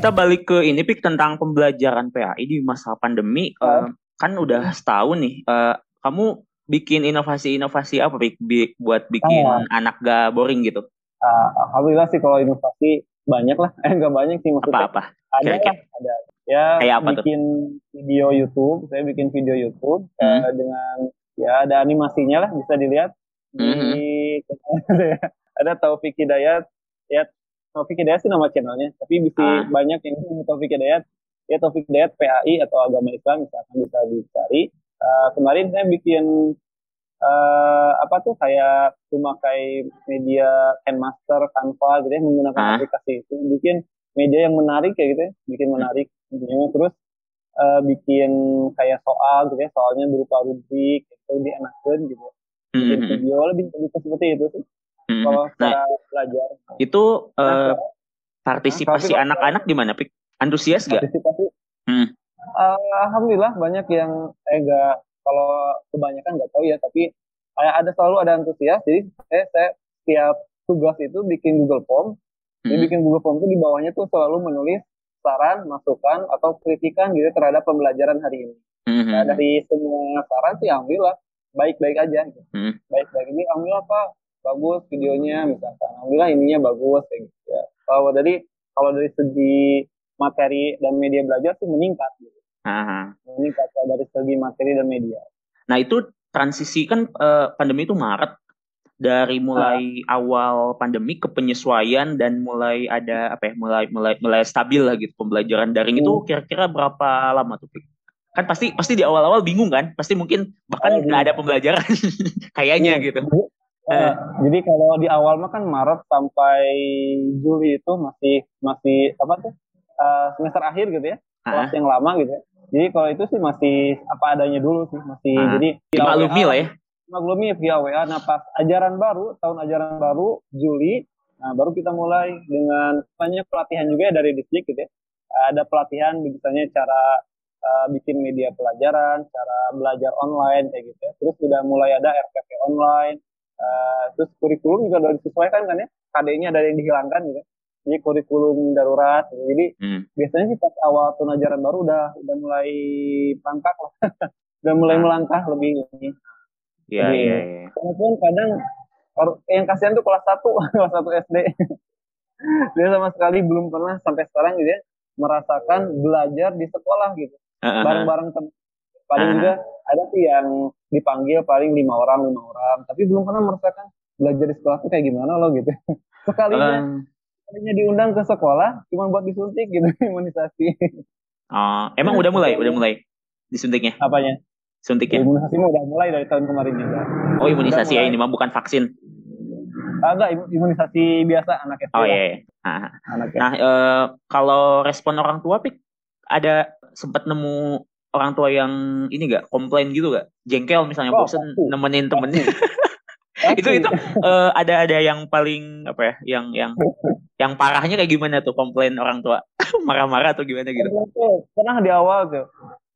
kita balik ke ini pik tentang pembelajaran PAI di masa pandemi uh, kan udah setahun nih. Uh, kamu bikin inovasi-inovasi apa pik bi buat bikin uh, anak gak boring gitu? Uh, Alhamdulillah sih kalau inovasi banyak lah. Eh nggak banyak sih maksudnya. Apa-apa? Ada, Kira -kira. ada. Ya Kayak apa bikin tuh? video YouTube. Saya bikin video YouTube hmm. uh, dengan ya ada animasinya lah bisa dilihat di hmm. ada Taufik Hidayat ya Taufik Hidayat sih nama channelnya, tapi bisa ah. banyak yang Taufik Hidayat, ya Taufik Hidayat PAI atau agama Islam misalkan bisa dicari. Uh, kemarin saya bikin uh, apa tuh kayak memakai media Canmaster, Canva gitu ya menggunakan ah. aplikasi itu, bikin media yang menarik kayak gitu ya, bikin menarik intinya terus uh, bikin kayak soal gitu ya, soalnya berupa rubrik itu dienakin gitu. Bikin mm -hmm. video lebih, lebih seperti itu sih. Hmm. Kalau nah, belajar. Itu uh, partisipasi anak-anak gimana, Pik? Antusias gak? Partisipasi. Hmm. Uh, Alhamdulillah banyak yang eh gak kalau kebanyakan nggak tahu ya, tapi kayak ada selalu ada antusias. Jadi saya, saya setiap tugas itu bikin Google Form. Hmm. Jadi bikin Google Form itu di bawahnya tuh selalu menulis saran, masukan atau kritikan gitu terhadap pembelajaran hari ini. Hmm. Nah, dari semua saran sih alhamdulillah baik-baik aja. Gitu. Hmm. Baik-baik ini alhamdulillah Pak bagus videonya misalkan alhamdulillah ininya bagus kayak gitu ya kalau dari kalau dari segi materi dan media belajar sih meningkat gitu. Aha. meningkat dari segi materi dan media nah itu transisi kan uh, pandemi itu Maret dari mulai nah. awal pandemi ke penyesuaian dan mulai ada apa ya mulai mulai mulai stabil lah gitu pembelajaran daring hmm. itu kira-kira berapa lama tuh kan pasti pasti di awal-awal bingung kan pasti mungkin bahkan nggak ada pembelajaran kayaknya iya. gitu Uh, jadi kalau di awal mah kan Maret sampai Juli itu masih masih apa tuh uh, semester akhir gitu ya kelas uh. yang lama gitu ya. Jadi kalau itu sih masih apa adanya dulu sih masih uh. jadi maklumi lah ya. Maklumi via WA. Nah pas ajaran baru tahun ajaran baru Juli, nah baru kita mulai dengan banyak pelatihan juga ya dari distrik gitu ya. Ada pelatihan misalnya cara uh, bikin media pelajaran, cara belajar online kayak gitu ya. Terus sudah mulai ada RPP online Uh, terus kurikulum juga udah disesuaikan kan ya, KD-nya dari yang dihilangkan gitu. Jadi kurikulum darurat. Gitu. Jadi hmm. biasanya sih pas awal tahun ajaran baru udah udah mulai perangkak lah, udah mulai nah. melangkah lebih ini. Iya iya. iya. Walaupun kadang yang kasihan tuh kelas 1, kelas 1 SD. Dia sama sekali belum pernah sampai sekarang gitu ya merasakan belajar di sekolah gitu. Bareng-bareng teman paling juga ada sih yang dipanggil paling lima orang lima orang. Tapi belum pernah merasakan belajar di sekolah tuh kayak gimana loh gitu. Sekalinya um, sekalinya diundang ke sekolah cuma buat disuntik gitu imunisasi. Uh, emang udah mulai? Udah mulai disuntiknya? Apanya? Suntiknya? Imunisasi udah mulai dari tahun kemarin juga. Oh imunisasi ya ini mah bukan vaksin. Enggak imunisasi biasa anak SD oh iya, iya. Nah, nah uh, kalau respon orang tua pik ada sempat nemu orang tua yang ini gak komplain gitu gak jengkel misalnya oh, bosen aku. nemenin temennya. Itu itu uh, ada ada yang paling apa ya yang yang yang parahnya kayak gimana tuh komplain orang tua? Marah-marah atau gimana gitu? Pernah di awal tuh.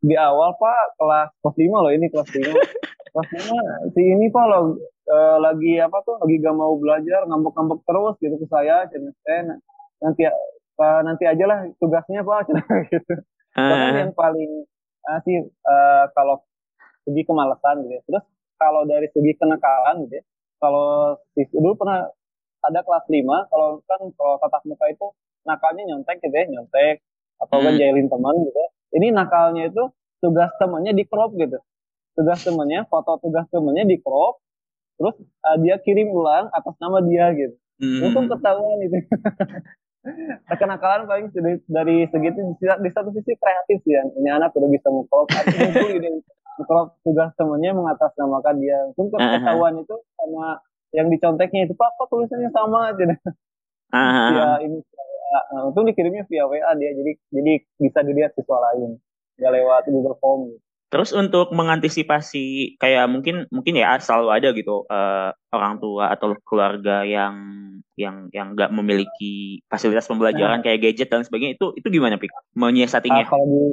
Di awal pak kelas kelas lima loh ini kelas lima. Kelas lima si ini pak lo uh, lagi apa tuh lagi gak mau belajar ngambek-ngambek terus gitu ke saya saya nanti uh, nanti aja lah tugasnya pak gitu. Uh. yang paling uh, sih uh, kalau segi kemalasan gitu ya. Terus kalau dari segi kenakalan gitu ya, kalau dulu pernah ada kelas 5, kalau kan kalau tatap muka itu nakalnya nyontek gitu ya, nyontek atau kan hmm. jailin teman gitu ya. Ini nakalnya itu tugas temannya di crop gitu. Tugas temannya, foto tugas temannya di crop, terus uh, dia kirim ulang atas nama dia gitu. Hmm. Untung ketahuan itu. kenakalan paling dari segitu di satu sisi kreatif sih ya punya anak udah bisa mengkrop muncul ide mengkrop tugas temannya mengatasnamakan dia. Mungkin ketahuan itu sama yang diconteknya itu kok tulisannya sama? Tidak ya ini uh, untung dikirimnya via WA dia jadi jadi bisa dilihat siswa lain. Nggak lewat Google Form. gitu. Terus untuk mengantisipasi kayak mungkin mungkin ya selalu ada gitu uh, orang tua atau keluarga yang yang yang nggak memiliki fasilitas pembelajaran nah. kayak gadget dan sebagainya itu itu gimana pik menyiasatinya? Uh, kalau di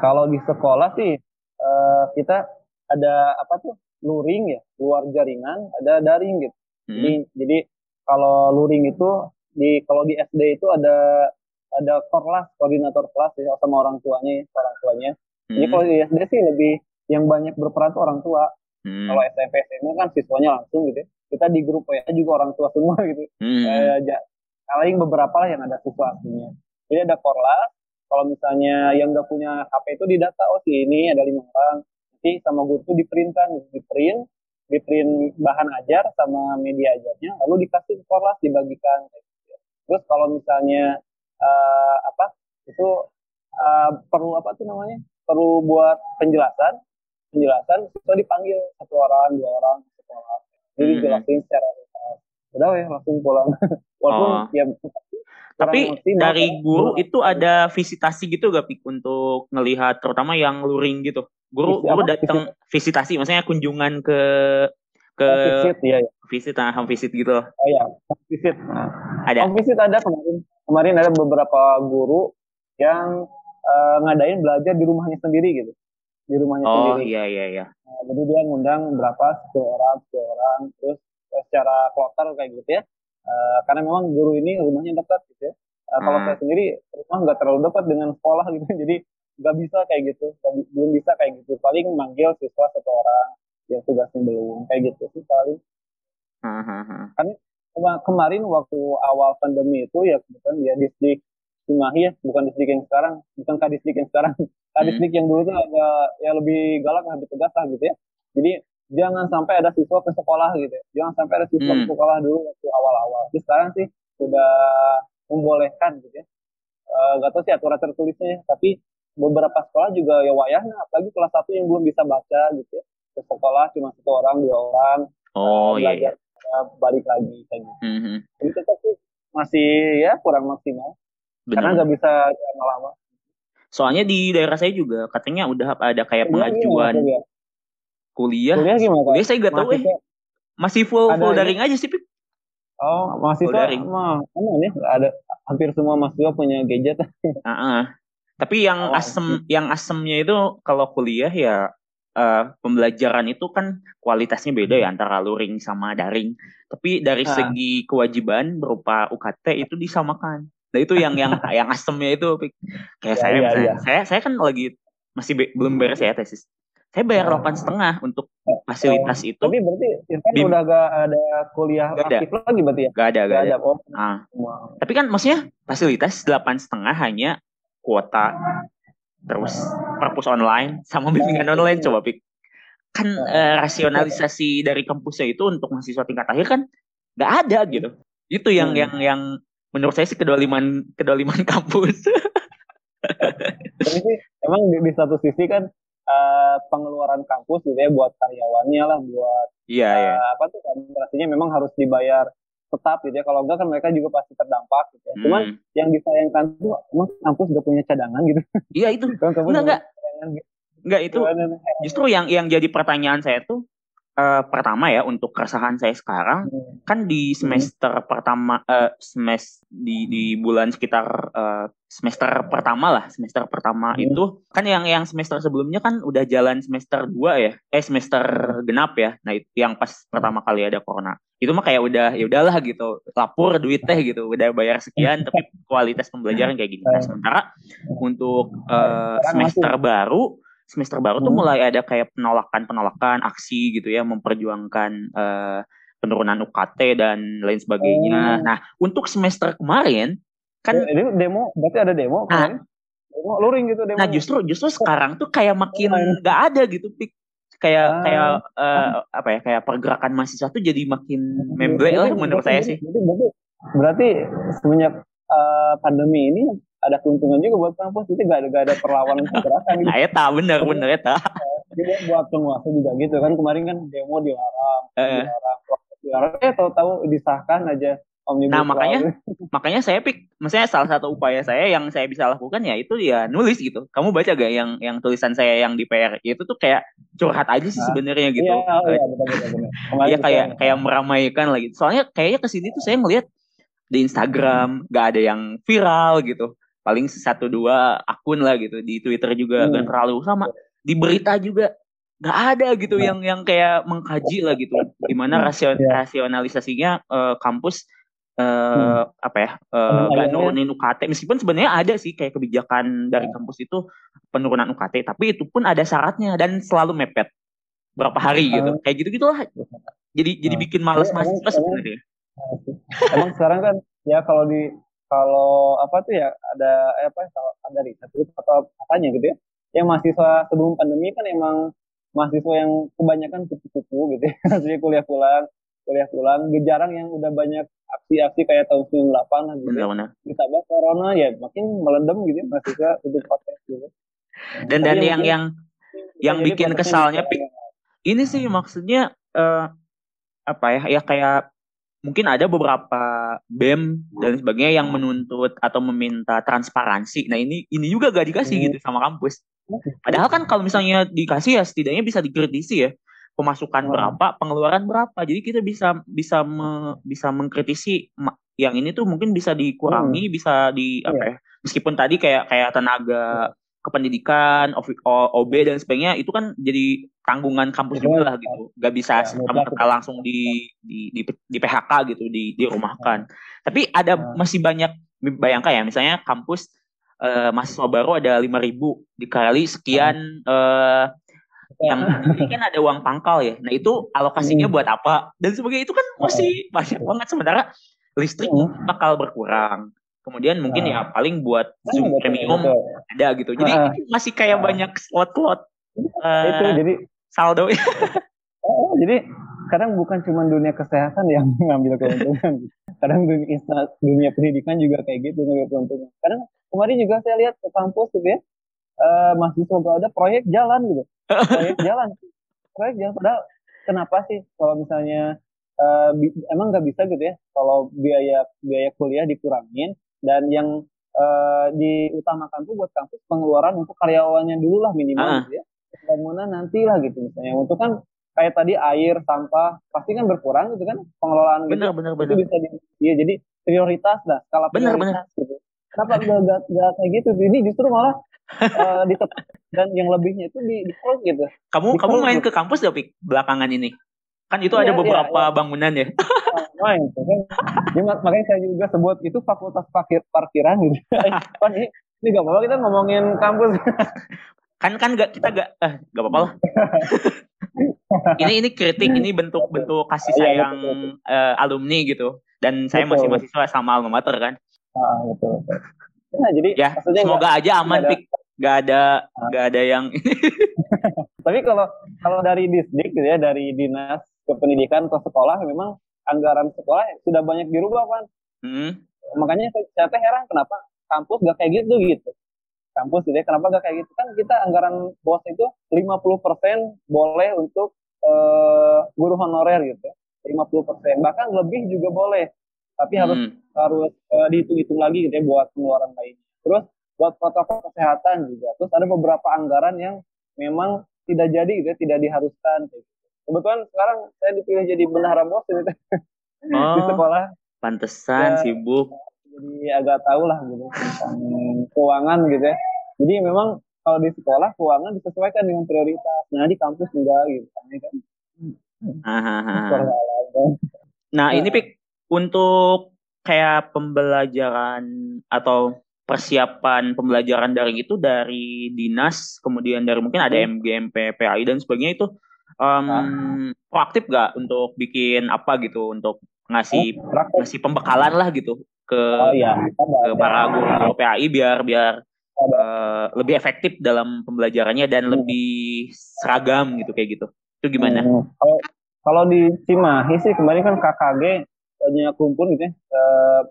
kalau di sekolah sih uh, kita ada apa tuh luring ya luar jaringan ada daring gitu. Hmm. Jadi jadi kalau luring itu di kalau di SD itu ada ada korlas koordinator kelas ya, sama orang tuanya orang tuanya hmm. jadi kalau di SD sih lebih yang banyak berperan tuh orang tua hmm. kalau SMP SMA kan siswanya langsung gitu ya. kita di grup ya juga orang tua semua gitu hmm. eh, paling beberapa lah yang ada siswa aslinya jadi ada korlas kalau misalnya yang nggak punya HP itu didata oh si ini ada lima orang nanti sama guru tuh diprintkan di print di print bahan ajar sama media ajarnya lalu dikasih ke kelas dibagikan terus kalau misalnya uh, apa itu uh, perlu apa tuh namanya perlu buat penjelasan penjelasan itu dipanggil satu orang dua orang sekolah jadi hmm. jelasin secara udah ya langsung pulang walaupun oh. ya tapi dari guru itu ada visitasi gitu gak Pik untuk ngelihat terutama yang luring gitu. Guru Visi, guru datang visitasi maksudnya kunjungan ke ke oh, visit ya, ya. Visit nah, visit gitu. Oh iya, visit. Nah, ada. Oh, visit ada kemarin. Kemarin ada beberapa guru yang uh, ngadain belajar di rumahnya sendiri gitu. Di rumahnya oh, sendiri. Oh iya iya iya. Nah, jadi dia ngundang berapa sepuluh orang, sepuluh orang terus secara kloter kayak gitu ya Uh, karena memang guru ini rumahnya dekat gitu ya. Uh, kalau hmm. saya sendiri rumah nggak terlalu dekat dengan sekolah gitu, jadi nggak bisa kayak gitu, gak, belum bisa kayak gitu. Paling manggil siswa satu orang yang tugasnya belum kayak gitu sih paling. Hmm. Kan kemarin waktu awal pandemi itu ya kebetulan dia distrik Cimahi ya, bukan distrik yang sekarang, bukan kadisdik yang sekarang. Kadisdik hmm. yang dulu tuh agak ya lebih galak, lebih tegas lah gitu ya. Jadi jangan sampai ada siswa ke sekolah gitu ya. jangan sampai ada siswa hmm. ke sekolah dulu waktu awal-awal jadi sekarang sih sudah membolehkan gitu ya uh, gak tahu sih aturan tertulisnya tapi beberapa sekolah juga ya wayahnya apalagi kelas satu yang belum bisa baca gitu ya ke sekolah cuma satu orang dua orang oh uh, belajar iya. balik lagi kayak gitu mm -hmm. jadi tetap sih masih ya kurang maksimal Bener. karena nggak bisa lama-lama soalnya di daerah saya juga katanya udah ada kayak iya, pengajuan ya, Kuliah? Kuliah gimana? Kuliah saya nggak tahu eh. Masih full full daring aja sih, Pip. Oh, masih full daring. Mah, nih ada hampir semua mahasiswa punya gadget. Uh -uh. Tapi yang oh, asem yang asemnya itu kalau kuliah ya uh, pembelajaran itu kan kualitasnya beda ya antara luring sama daring. Tapi dari uh. segi kewajiban berupa UKT itu disamakan. Nah itu yang yang yang asemnya itu kayak ya, saya, ya, saya, ya. saya saya kan lagi masih be, belum beres ya tesis saya bayar oh. delapan setengah untuk fasilitas oh. itu. Tapi berarti kan Bim. udah gak ada kuliah gak aktif ada. lagi berarti ya? Gak ada, gak, gak ada. ada. Oh. Nah. Wow. Tapi kan maksudnya fasilitas delapan setengah hanya kuota terus perpus online sama bimbingan online coba pik kan eh, rasionalisasi dari kampusnya itu untuk mahasiswa tingkat akhir kan nggak ada gitu itu yang hmm. yang yang menurut saya sih kedoliman kedoliman kampus tapi sih emang di, di satu sisi kan uh, pengeluaran kampus gitu ya buat karyawannya lah buat iya, uh, iya. apa tuh administrasinya memang harus dibayar tetap gitu ya kalau enggak kan mereka juga pasti terdampak gitu ya. Hmm. Cuman yang disayangkan tuh emang kampus gak punya cadangan gitu. Iya itu. enggak enggak. Gitu. Enggak itu. Justru yang yang jadi pertanyaan saya tuh uh, pertama ya untuk keresahan saya sekarang hmm. kan di hmm. semester hmm. pertama uh, semester di di bulan sekitar uh, semester pertama lah semester pertama hmm. itu kan yang yang semester sebelumnya kan udah jalan semester dua ya eh semester genap ya nah itu yang pas pertama kali ada corona itu mah kayak udah ya udahlah gitu lapor duit teh gitu udah bayar sekian tapi kualitas pembelajaran kayak gini nah sementara untuk uh, semester baru semester baru tuh hmm. mulai ada kayak penolakan-penolakan aksi gitu ya memperjuangkan uh, penurunan UKT dan lain sebagainya. Oh. Nah, untuk semester kemarin kan ini demo berarti ada demo kan? demo luring gitu demo. Nah, justru justru sekarang tuh kayak makin nggak ada gitu pik kayak ah. kayak uh, apa ya kayak pergerakan mahasiswa tuh jadi makin memble lah menurut saya sih. Berarti, berarti, berarti semenjak uh, pandemi ini ada keuntungan juga buat kampus itu gak ada gak ada perlawanan pergerakan gitu. Nah, eta bener bener eta. Jadi buat penguasa juga gitu kan kemarin kan demo dilarang, eh. dilarang, dilarang. Eh tahu-tahu disahkan aja Omnibus nah makanya makanya saya pik, maksudnya salah satu upaya saya yang saya bisa lakukan ya itu ya nulis gitu. Kamu baca gak yang yang tulisan saya yang di PR itu tuh kayak curhat aja sih sebenarnya gitu. Iya, iya betul betul. Iya kayak kayak meramaikan lagi. Soalnya kayaknya ke sini tuh saya melihat di Instagram gak ada yang viral gitu paling satu dua akun lah gitu di Twitter juga hmm. gak terlalu sama. Di berita juga nggak ada gitu nah. yang yang kayak mengkaji lah gitu. Gimana nah, rasion, yeah. rasionalisasinya uh, kampus uh, hmm. apa ya uh, gak nurunin UKT meskipun sebenarnya ada sih kayak kebijakan dari hmm. kampus itu penurunan UKT tapi itu pun ada syaratnya dan selalu mepet. Berapa hari gitu. Kayak gitu gitulah jadi jadi bikin malas mahasiswa sebenarnya. Emang sekarang kan ya kalau di kalau apa tuh ya ada eh, apa ada riset atau katanya gitu ya yang mahasiswa sebelum pandemi kan emang mahasiswa yang kebanyakan kupu-kupu gitu ya. Maksudnya kuliah pulang kuliah pulang jarang yang udah banyak aksi-aksi kayak tahun 98 lah gitu benar, benar. ditambah corona ya makin meledem gitu ya, mahasiswa itu podcast gitu. Dan dan yang yang yang bikin kesalnya ini sih maksudnya uh, apa ya ya kayak mungkin ada beberapa BEM dan sebagainya yang menuntut atau meminta transparansi. Nah ini ini juga gak dikasih hmm. gitu sama kampus. Padahal kan kalau misalnya dikasih ya setidaknya bisa dikritisi ya pemasukan hmm. berapa, pengeluaran berapa. Jadi kita bisa bisa me, bisa mengkritisi yang ini tuh mungkin bisa dikurangi, hmm. bisa di apa iya. ya? Meskipun tadi kayak kayak tenaga kependidikan, OB dan sebagainya itu kan jadi tanggungan kampus juga lah gitu. Gak bisa ya, serta langsung di, di di di PHK gitu, di dirumahkan. Tapi ada nah. masih banyak bayangkan ya misalnya kampus uh, mahasiswa baru ada lima ribu dikali sekian uh, yang ini kan ada uang pangkal ya. Nah itu alokasinya hmm. buat apa dan sebagainya itu kan masih banyak banget sementara listrik hmm. bakal berkurang kemudian mungkin nah. ya paling buat nah, Zoom betul, premium betul. ada gitu jadi nah. masih kayak nah. banyak slot-slot uh, itu jadi saldo oh, jadi kadang bukan cuma dunia kesehatan yang mengambil keuntungan kadang dunia, dunia pendidikan juga kayak gitu ngambil keuntungan kadang kemarin juga saya lihat ke kampus gitu ya uh, mahasiswa gak ada proyek jalan gitu proyek jalan proyek jalan padahal kenapa sih kalau misalnya uh, emang nggak bisa gitu ya kalau biaya biaya kuliah dikurangin dan yang uh, diutamakan tuh buat kampus pengeluaran untuk karyawannya dulu lah minimal ah. gitu ya. Bangunan nanti lah gitu misalnya. Untuk kan kayak tadi air sampah pasti kan berkurang gitu kan pengelolaan bener, gitu bener, itu bisa di, ya jadi prioritas lah skala bener, prioritas bener. gitu. Kenapa gak, gak, gak kayak gitu? Ini justru malah uh, di dan yang lebihnya itu di, di gitu. Kamu di kamu main gitu. ke kampus gak belakangan ini? Kan itu iya, ada iya, beberapa iya, iya. bangunan ya main gitu kan. Jadi, makanya saya juga sebut itu fakultas parkir parkiran gitu. kan ini ini gak apa-apa kita ngomongin kampus. kan kan gak kita gak eh gak apa-apa lah. ini ini kritik ini bentuk bentuk kasih iya, sayang uh, alumni gitu dan saya betul. masih mahasiswa sama alma mater kan. Ah, betul. Nah, jadi ya semoga gak, aja aman pik gak ada ah. gak ada yang tapi kalau kalau dari disdik gitu ya dari dinas kependidikan ke sekolah memang anggaran sekolah sudah banyak dirubah kan. Hmm. Makanya saya, saya heran kenapa kampus gak kayak gitu gitu. Kampus gitu ya, kenapa gak kayak gitu kan kita anggaran bos itu 50% boleh untuk uh, guru honorer gitu ya. 50% bahkan lebih juga boleh. Tapi hmm. harus harus uh, dihitung-hitung lagi gitu ya buat pengeluaran lainnya. Terus buat protokol kesehatan juga. Terus ada beberapa anggaran yang memang tidak jadi gitu ya, tidak diharuskan gitu kebetulan sekarang saya dipilih jadi bendahara bos ini. Oh, di sekolah. pantesan ya, sibuk. Jadi agak tahu lah gitu tentang keuangan gitu ya. Jadi memang kalau di sekolah keuangan disesuaikan dengan prioritas. Nah di kampus juga gitu kan nah ini pik untuk kayak pembelajaran atau persiapan pembelajaran daring itu dari dinas kemudian dari mungkin ada MGMP PAI dan sebagainya itu um, nah. proaktif gak untuk bikin apa gitu untuk ngasih oh, ngasih pembekalan lah gitu ke oh, iya. ke para guru PAI biar biar uh, lebih efektif dalam pembelajarannya dan hmm. lebih seragam gitu kayak gitu itu gimana? Hmm. Kalau kalau di Cimahi sih kemarin kan KKG banyak kumpul gitu ya uh,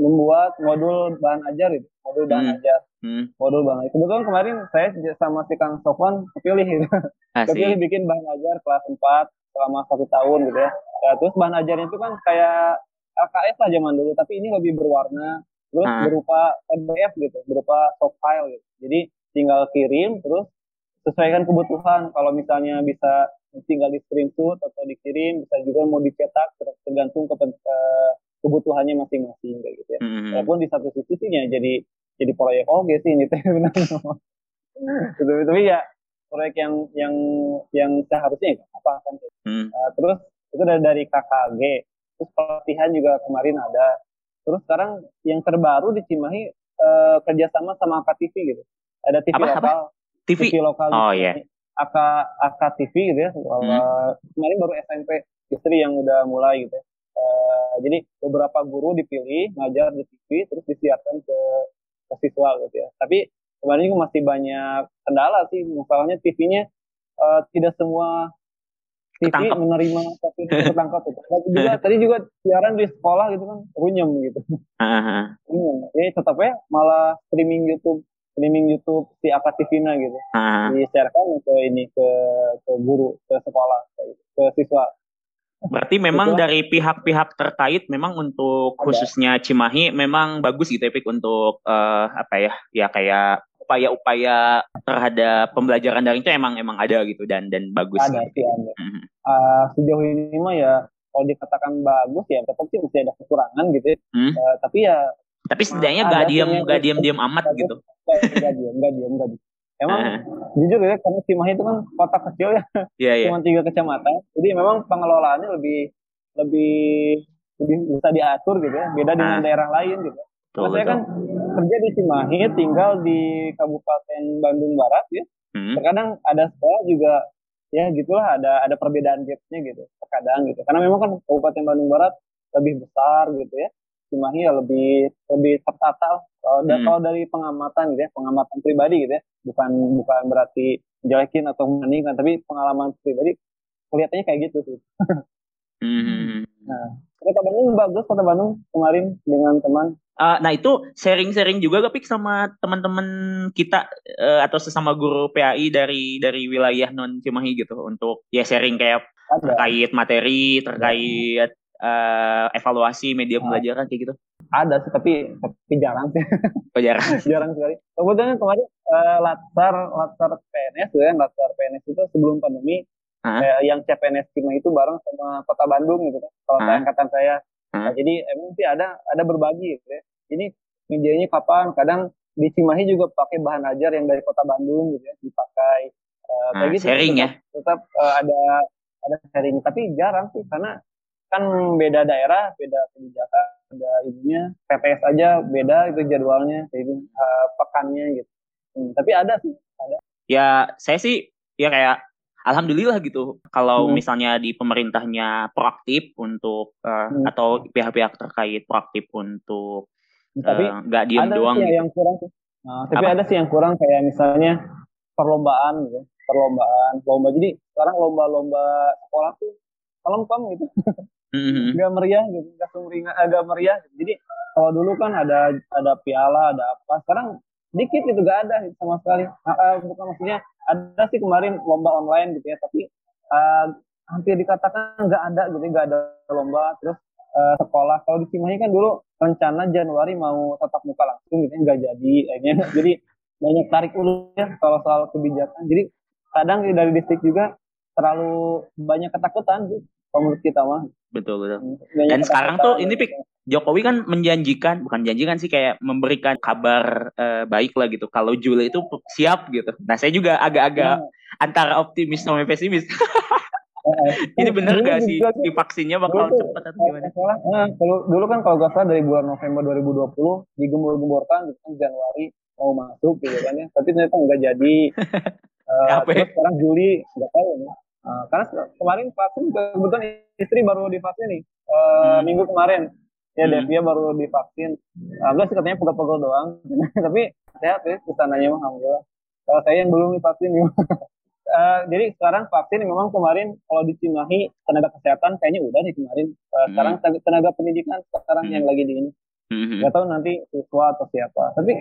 membuat modul bahan ajar gitu modul bahan hmm. ajar hmm. modul bahan ajar kebetulan kemarin saya sama si Kang Sofwan kepilih gitu kepilih bikin bahan ajar kelas 4 selama satu tahun gitu ya. ya terus bahan ajarnya itu kan kayak LKS lah zaman dulu tapi ini lebih berwarna terus hmm. berupa PDF gitu berupa soft file gitu jadi tinggal kirim terus sesuaikan kebutuhan kalau misalnya bisa tinggal di screenshot atau dikirim bisa juga mau dicetak tergantung ke, kebutuhannya masing-masing kayak gitu ya. Mm-hmm. Walaupun di satu sisi sih ya jadi jadi proyek oke sih ini teh benar. gitu, tapi ya proyek yang yang yang seharusnya ya, apa kan. Mm. Uh, terus itu dari, dari KKG terus pelatihan juga kemarin ada terus sekarang yang terbaru di Cimahi uh, kerjasama sama AKTV gitu ada TV apa, lokal apa? TV? TV lokal oh iya yeah. AK AKTV gitu ya hmm. uh, kemarin baru SMP istri yang udah mulai gitu uh, jadi beberapa guru dipilih ngajar di TV terus disiapkan ke ke siswa gitu ya tapi kemarin juga masih banyak kendala sih masalahnya TV-nya uh, tidak semua TV ketangkep. menerima tapi tertangkap itu. Tadi juga tadi juga siaran di sekolah gitu kan runyem gitu. Uh-huh. Jadi tetap ya malah streaming YouTube streaming YouTube si Akativina gitu. Uh-huh. Di-sharekan ke ini ke ke guru ke sekolah ke siswa. Berarti memang dari pihak-pihak terkait memang untuk khususnya Cimahi memang bagus gitu Epik untuk uh, apa ya ya kayak upaya-upaya terhadap pembelajaran daring itu emang emang ada gitu dan dan bagus. Ada sih ada. Mm-hmm. Uh, sejauh ini mah ya kalau dikatakan bagus ya tetap sih masih ada kekurangan gitu. Ya. Hmm? Uh, tapi ya. Tapi setidaknya gak diem gak diem diem amat gitu. Gak diem gak diem gak diem. Emang uh. jujur ya karena Cimahi itu kan kota kecil ya, yeah, yeah. cuma tiga kecamatan. Jadi memang pengelolaannya lebih lebih lebih bisa diatur gitu ya, beda dengan uh. daerah lain gitu. Betul, saya kan kerja di Cimahi, tinggal di Kabupaten Bandung Barat ya. Hmm. Terkadang ada sekolah juga ya gitulah ada ada perbedaan gapnya gitu terkadang gitu karena memang kan Kabupaten Bandung Barat lebih besar gitu ya Cimahi ya lebih lebih tertata kalau, hmm. kalau dari pengamatan gitu ya pengamatan pribadi gitu ya bukan bukan berarti jelekin atau membandingkan tapi pengalaman pribadi kelihatannya kayak gitu sih hmm. nah kota Bandung bagus kota Bandung kemarin dengan teman Uh, nah itu sharing-sharing juga tapi sama teman-teman kita uh, atau sesama guru PAI dari dari wilayah non Cimahi gitu untuk ya sharing kayak Ada. terkait materi terkait uh, evaluasi media pembelajaran kayak gitu. Ada sih tapi tapi jarang sih. Oh, jarang. jarang sekali. Kemudian kemarin uh, latar latar PNS ya latar PNS itu sebelum pandemi uh, yang CPNS Cimahi itu bareng sama Kota Bandung gitu kan. Kalau uh. angkatan saya Nah, jadi emang sih ada ada berbagi gitu ya. Ini medianya kapan? Kadang di Cimahi juga pakai bahan ajar yang dari kota Bandung gitu ya, dipakai uh, nah, kayak gitu. Sharing tetap, ya. Tetap uh, ada ada sharing, tapi jarang sih karena kan beda daerah, beda kebijakan, ada ininya, PPS aja beda itu jadwalnya, jadi uh, eh, pekannya gitu. Hmm, tapi ada sih, ada. Ya, saya sih ya kayak alhamdulillah gitu kalau hmm. misalnya di pemerintahnya proaktif untuk uh, hmm. atau pihak-pihak terkait proaktif untuk tapi eh, nggak uh, diem doang gitu. yang kurang nah, tapi Apa? ada sih yang kurang kayak misalnya perlombaan gitu perlombaan lomba jadi sekarang lomba-lomba sekolah tuh kelempang gitu. Mm-hmm. nggak meriah gitu nggak sumringah agak meriah jadi kalau dulu kan ada ada piala ada apa sekarang dikit itu gak ada sama sekali. Uh, uh, bukan maksudnya ada sih kemarin lomba online gitu ya tapi uh, hampir dikatakan nggak ada gitu nggak ada lomba. Terus uh, sekolah kalau di Cimahi kan dulu rencana Januari mau tatap muka langsung gitu nggak jadi akhirnya jadi banyak tarik ulur ya kalau soal kebijakan. Jadi kadang dari distrik juga terlalu banyak ketakutan sih menurut kita mah betul betul banyak dan sekarang tuh ini pik Jokowi kan menjanjikan, bukan janjikan sih kayak memberikan kabar uh, baik lah gitu. Kalau Juli itu siap gitu. Nah saya juga agak-agak nah. antara optimis sama pesimis. Ini bener gak sih di vaksinnya bakal dulu, cepat atau gimana? Nah, kalau dulu kan kalau gak salah dari bulan November 2020 digembur-gemburkan gitu kan Januari mau masuk gitu kan ya. Tapi ternyata nggak jadi. uh, terus sekarang Juli nggak tahu ya. Uh, karena kemarin vaksin kebetulan istri baru divaksin nih uh, hmm. minggu kemarin ya hmm. Devia baru divaksin agak sih katanya pegel-pegel doang tapi sehat ya ke sananya mah alhamdulillah kalau saya yang belum divaksin ya uh, jadi sekarang vaksin memang kemarin kalau di Cimahi tenaga kesehatan kayaknya udah nih kemarin uh, sekarang hmm. tenaga pendidikan sekarang hmm. yang lagi di ini hmm. nggak tahu nanti siswa atau siapa tapi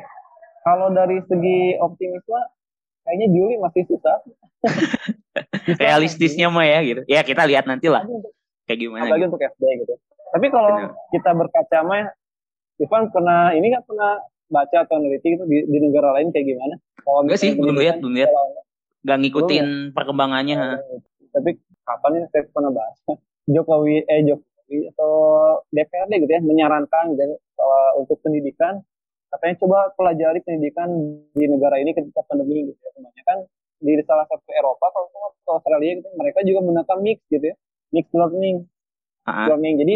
kalau dari segi optimisme kayaknya Juli masih susah realistisnya mah ya gitu ya kita lihat nanti lah kayak gimana apalagi gitu. untuk SD gitu tapi kalau Benar. kita berkaca mah, Ivan pernah ini nggak pernah baca atau neliti itu di, di negara lain kayak gimana? Kalau Enggak sih, belum lihat, belum lihat. Gak ngikutin belum. perkembangannya. Oh, tapi kapan ini saya pernah bahas? Jokowi, eh Jokowi atau DPRD gitu ya menyarankan gitu, untuk pendidikan katanya coba pelajari pendidikan di negara ini ketika pandemi gitu ya. Semuanya kan di salah satu Eropa kalau Australia gitu mereka juga menggunakan mix gitu ya, mix learning. Uh -huh. Learning. Jadi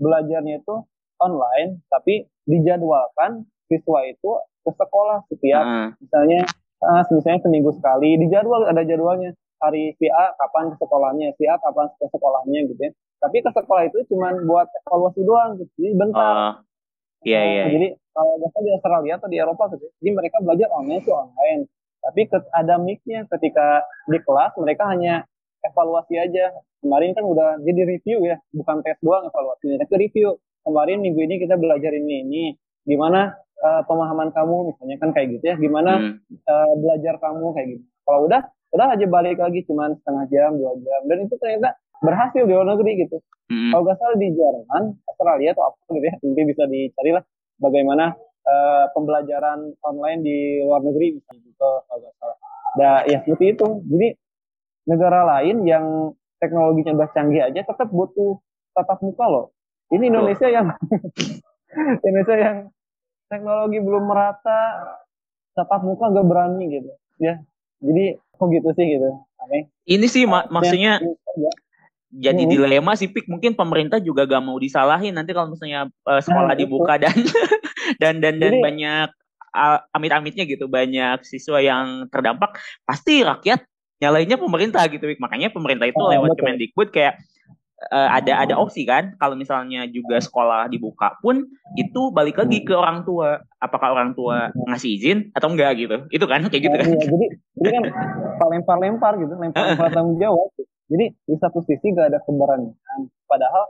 belajarnya itu online, tapi dijadwalkan siswa itu ke sekolah setiap uh. misalnya uh, misalnya seminggu sekali dijadwal ada jadwalnya hari si A kapan ke sekolahnya, si A kapan ke sekolahnya gitu ya. Tapi ke sekolah itu cuma buat evaluasi doang, gitu. jadi bentar. Uh, iya, iya, Jadi kalau biasanya di Australia atau di Eropa gitu, ya, jadi mereka belajar online itu online. Tapi ke, ada mixnya ketika di kelas mereka hanya evaluasi aja. Kemarin kan udah jadi review ya, bukan tes doang evaluasinya, tapi review. Kemarin minggu ini kita belajar ini ini, gimana uh, pemahaman kamu misalnya kan kayak gitu ya, gimana hmm. uh, belajar kamu kayak gitu. Kalau udah udah aja balik lagi cuma setengah jam dua jam dan itu ternyata berhasil di luar negeri gitu. Hmm. kalau gak salah di Jerman Australia atau apa gitu ya nanti bisa dicari lah bagaimana uh, pembelajaran online di luar negeri bisa gitu kalau gak salah. Nah ya seperti itu. Jadi negara lain yang teknologinya udah canggih aja tetap butuh tatap muka loh. Ini Indonesia oh. yang Indonesia yang teknologi belum merata tatap muka gak berani gitu. Ya jadi kok gitu sih gitu. Aneh. Ini sih mak maksudnya ya. Jadi hmm. dilema sih pik. Mungkin pemerintah juga gak mau disalahin nanti kalau misalnya uh, sekolah nah, dibuka dan dan dan dan jadi, banyak uh, amit-amitnya gitu banyak siswa yang terdampak pasti rakyat nyalainnya pemerintah gitu Pik. makanya pemerintah itu oh, lewat Kemendikbud kayak uh, ada ada opsi kan kalau misalnya juga sekolah dibuka pun itu balik lagi ke orang tua. Apakah orang tua ngasih izin atau enggak gitu? Itu kan kayak gitu kan. iya, jadi jadi kan lempar-lempar gitu lempar-lempar tanggung jawab jadi di satu sisi gak ada keberanian. Padahal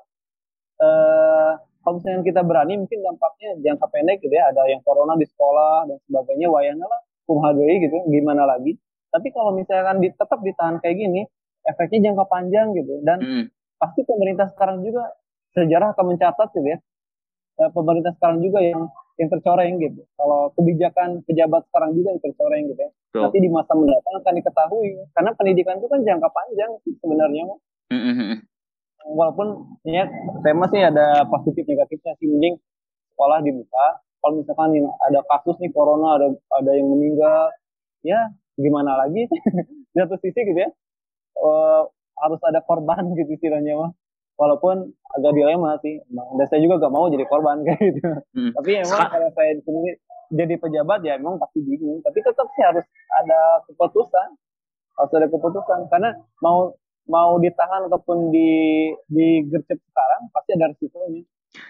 uh, kalau misalnya kita berani mungkin dampaknya jangka pendek gitu ya. Ada yang corona di sekolah dan sebagainya wayangnya lah kumhadoi gitu gimana lagi. Tapi kalau misalkan di, tetap ditahan kayak gini efeknya jangka panjang gitu. Dan hmm. pasti pemerintah sekarang juga sejarah akan mencatat gitu ya. Eh, pemerintah sekarang juga yang yang tercoreng gitu. Kalau kebijakan pejabat sekarang juga yang tercoreng gitu ya. Tuh. Nanti di masa mendatang akan diketahui karena pendidikan itu kan jangka panjang sebenarnya. Mm-hmm. Walaupun ya saya masih ada positif negatifnya sih mending sekolah dibuka. Kalau misalkan yang ada kasus nih corona ada ada yang meninggal, ya gimana lagi? di satu sisi gitu ya. Uh, harus ada korban gitu istilahnya mah walaupun agak dilema sih dan saya juga gak mau jadi korban kayak gitu. Hmm. tapi emang kalau saya sendiri jadi pejabat ya emang pasti bingung. Tapi tetap sih harus ada keputusan. Harus ada keputusan. Karena mau mau ditahan ataupun di digercep sekarang pasti ada risikonya.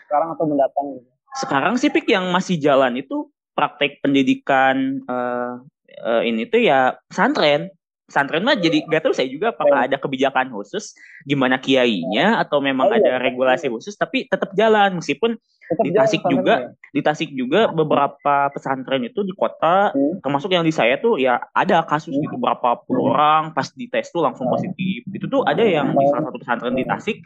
Sekarang atau mendatang gitu. sekarang sih pik yang masih jalan itu praktek pendidikan uh, uh, ini tuh ya pesantren pesantren mah jadi gak tahu saya juga apakah ada kebijakan khusus gimana kiainya atau memang oh, ada iya. regulasi khusus tapi tetap jalan meskipun tetap di Tasik juga ya? di Tasik juga beberapa pesantren itu di kota hmm. termasuk yang di saya tuh ya ada kasus gitu hmm. berapa puluh hmm. orang pas dites tuh langsung positif itu tuh ada yang di salah satu pesantren di Tasik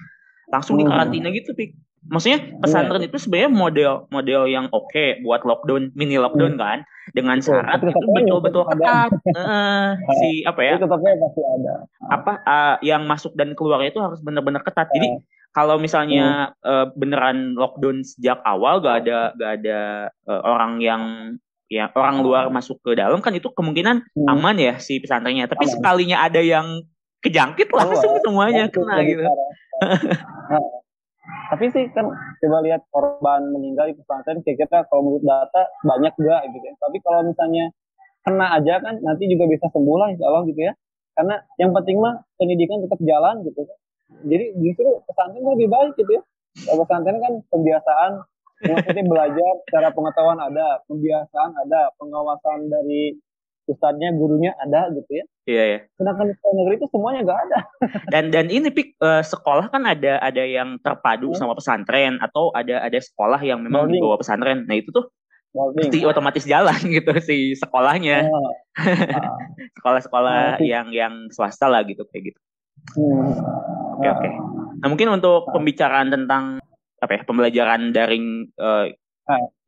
langsung di karantina gitu pik maksudnya pesantren yeah. itu sebenarnya model model yang oke okay buat lockdown mini lockdown hmm. kan dengan syarat oh, itu betul-betul ketat. Uh, si apa ya? Pasti ada. Apa uh, yang masuk dan keluar itu harus benar-benar ketat. Jadi kalau misalnya hmm. uh, beneran lockdown sejak awal gak ada gak ada uh, orang yang ya orang luar masuk ke dalam kan itu kemungkinan hmm. aman ya si pesantrennya. Tapi aman. sekalinya ada yang kejangkit langsung oh, semuanya kena gitu tapi sih kan coba lihat korban meninggal di pesantren kira-kira kalau menurut data banyak juga gitu ya. Tapi kalau misalnya kena aja kan nanti juga bisa sembuh lah insya Allah gitu ya. Karena yang penting mah pendidikan tetap jalan gitu. Jadi justru pesantren lebih baik gitu ya. Kalau pesantren kan pembiasaan maksudnya belajar cara pengetahuan ada pembiasaan ada pengawasan dari ustadznya gurunya ada gitu ya iya ya sedangkan di sekolah negeri itu semuanya nggak ada dan dan ini pik uh, sekolah kan ada ada yang terpadu hmm. sama pesantren atau ada ada sekolah yang memang di bawah pesantren nah itu tuh pasti otomatis jalan gitu si sekolahnya oh. Ah. sekolah-sekolah oh. yang yang swasta lah gitu kayak gitu hmm. oke okay, oke okay. nah mungkin untuk pembicaraan tentang apa ya pembelajaran daring uh,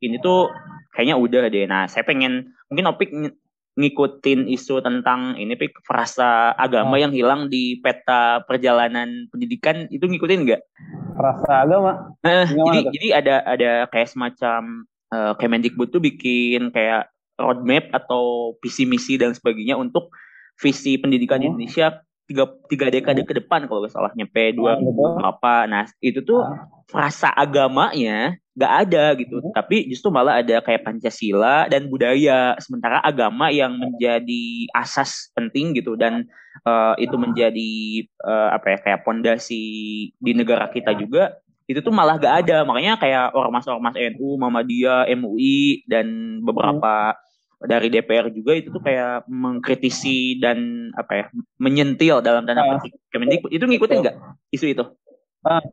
ini tuh kayaknya udah deh nah saya pengen mungkin opik ngikutin isu tentang ini pik frasa agama oh. yang hilang di peta perjalanan pendidikan itu ngikutin nggak? Frasa agama? Nah, jadi tuh? jadi ada ada kayak semacam uh, Kemendikbud tuh bikin kayak roadmap atau visi misi dan sebagainya untuk visi pendidikan oh. Indonesia tiga tiga dekade ke depan kalau nggak salah nyampe dua berapa nah itu tuh frasa agamanya nggak ada gitu. Hmm. tapi justru malah ada kayak pancasila dan budaya sementara agama yang menjadi asas penting gitu dan uh, itu menjadi uh, apa ya kayak pondasi di negara kita juga itu tuh malah gak ada. Makanya kayak ormas-ormas NU, Muhammadiyah, MUI dan beberapa hmm dari DPR juga itu tuh kayak mengkritisi dan apa ya menyentil dalam tanda ah. petik. Kemendikbud itu ngikutin nggak isu itu? Ah,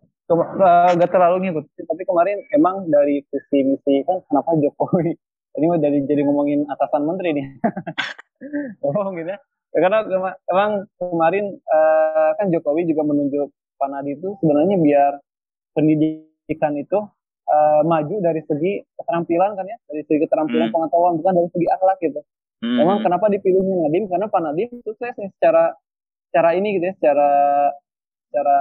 nggak terlalu ngikutin. Tapi kemarin emang dari visi misi kan kenapa Jokowi ini mau dari jadi ngomongin atasan menteri nih. Oh gitu ya karena emang kemarin uh, kan Jokowi juga menunjuk Pak Nadi itu sebenarnya biar pendidikan itu uh, maju dari segi keterampilan kan ya, dari segi keterampilan hmm. pengetahuan bukan dari segi akhlak gitu. Hmm. Memang kenapa dipilihnya Nadim? Karena Pak Nadim sukses nih secara secara ini gitu ya, secara secara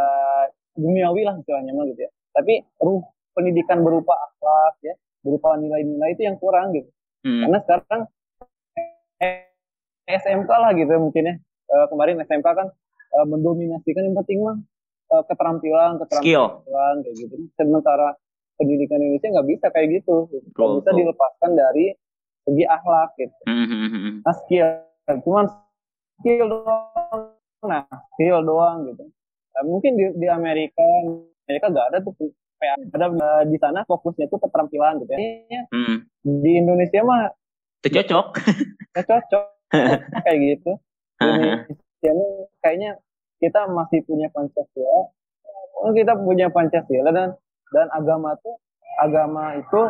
duniawi lah istilahnya mah gitu ya. Tapi ruh pendidikan berupa akhlak ya, berupa nilai-nilai itu yang kurang gitu. Hmm. Karena sekarang SMK lah gitu mungkin ya. Uh, kemarin SMK kan uh, mendominasikan yang penting mah keterampilan, keterampilan kayak gitu. Sementara pendidikan Indonesia nggak bisa kayak gitu. Nggak bisa dilepaskan dari segi akhlak gitu. Mm-hmm. nah skill. Cuman skill doang. Nah skill doang gitu. Nah, mungkin di, di Amerika Amerika nggak ada tuh kayak ada di sana fokusnya itu keterampilan gitu ya. Mm. di Indonesia mah cocok. Cocok. Kayak gitu. Indonesia kayaknya kita masih punya Pancasila. Kita punya Pancasila dan dan agama tuh agama itu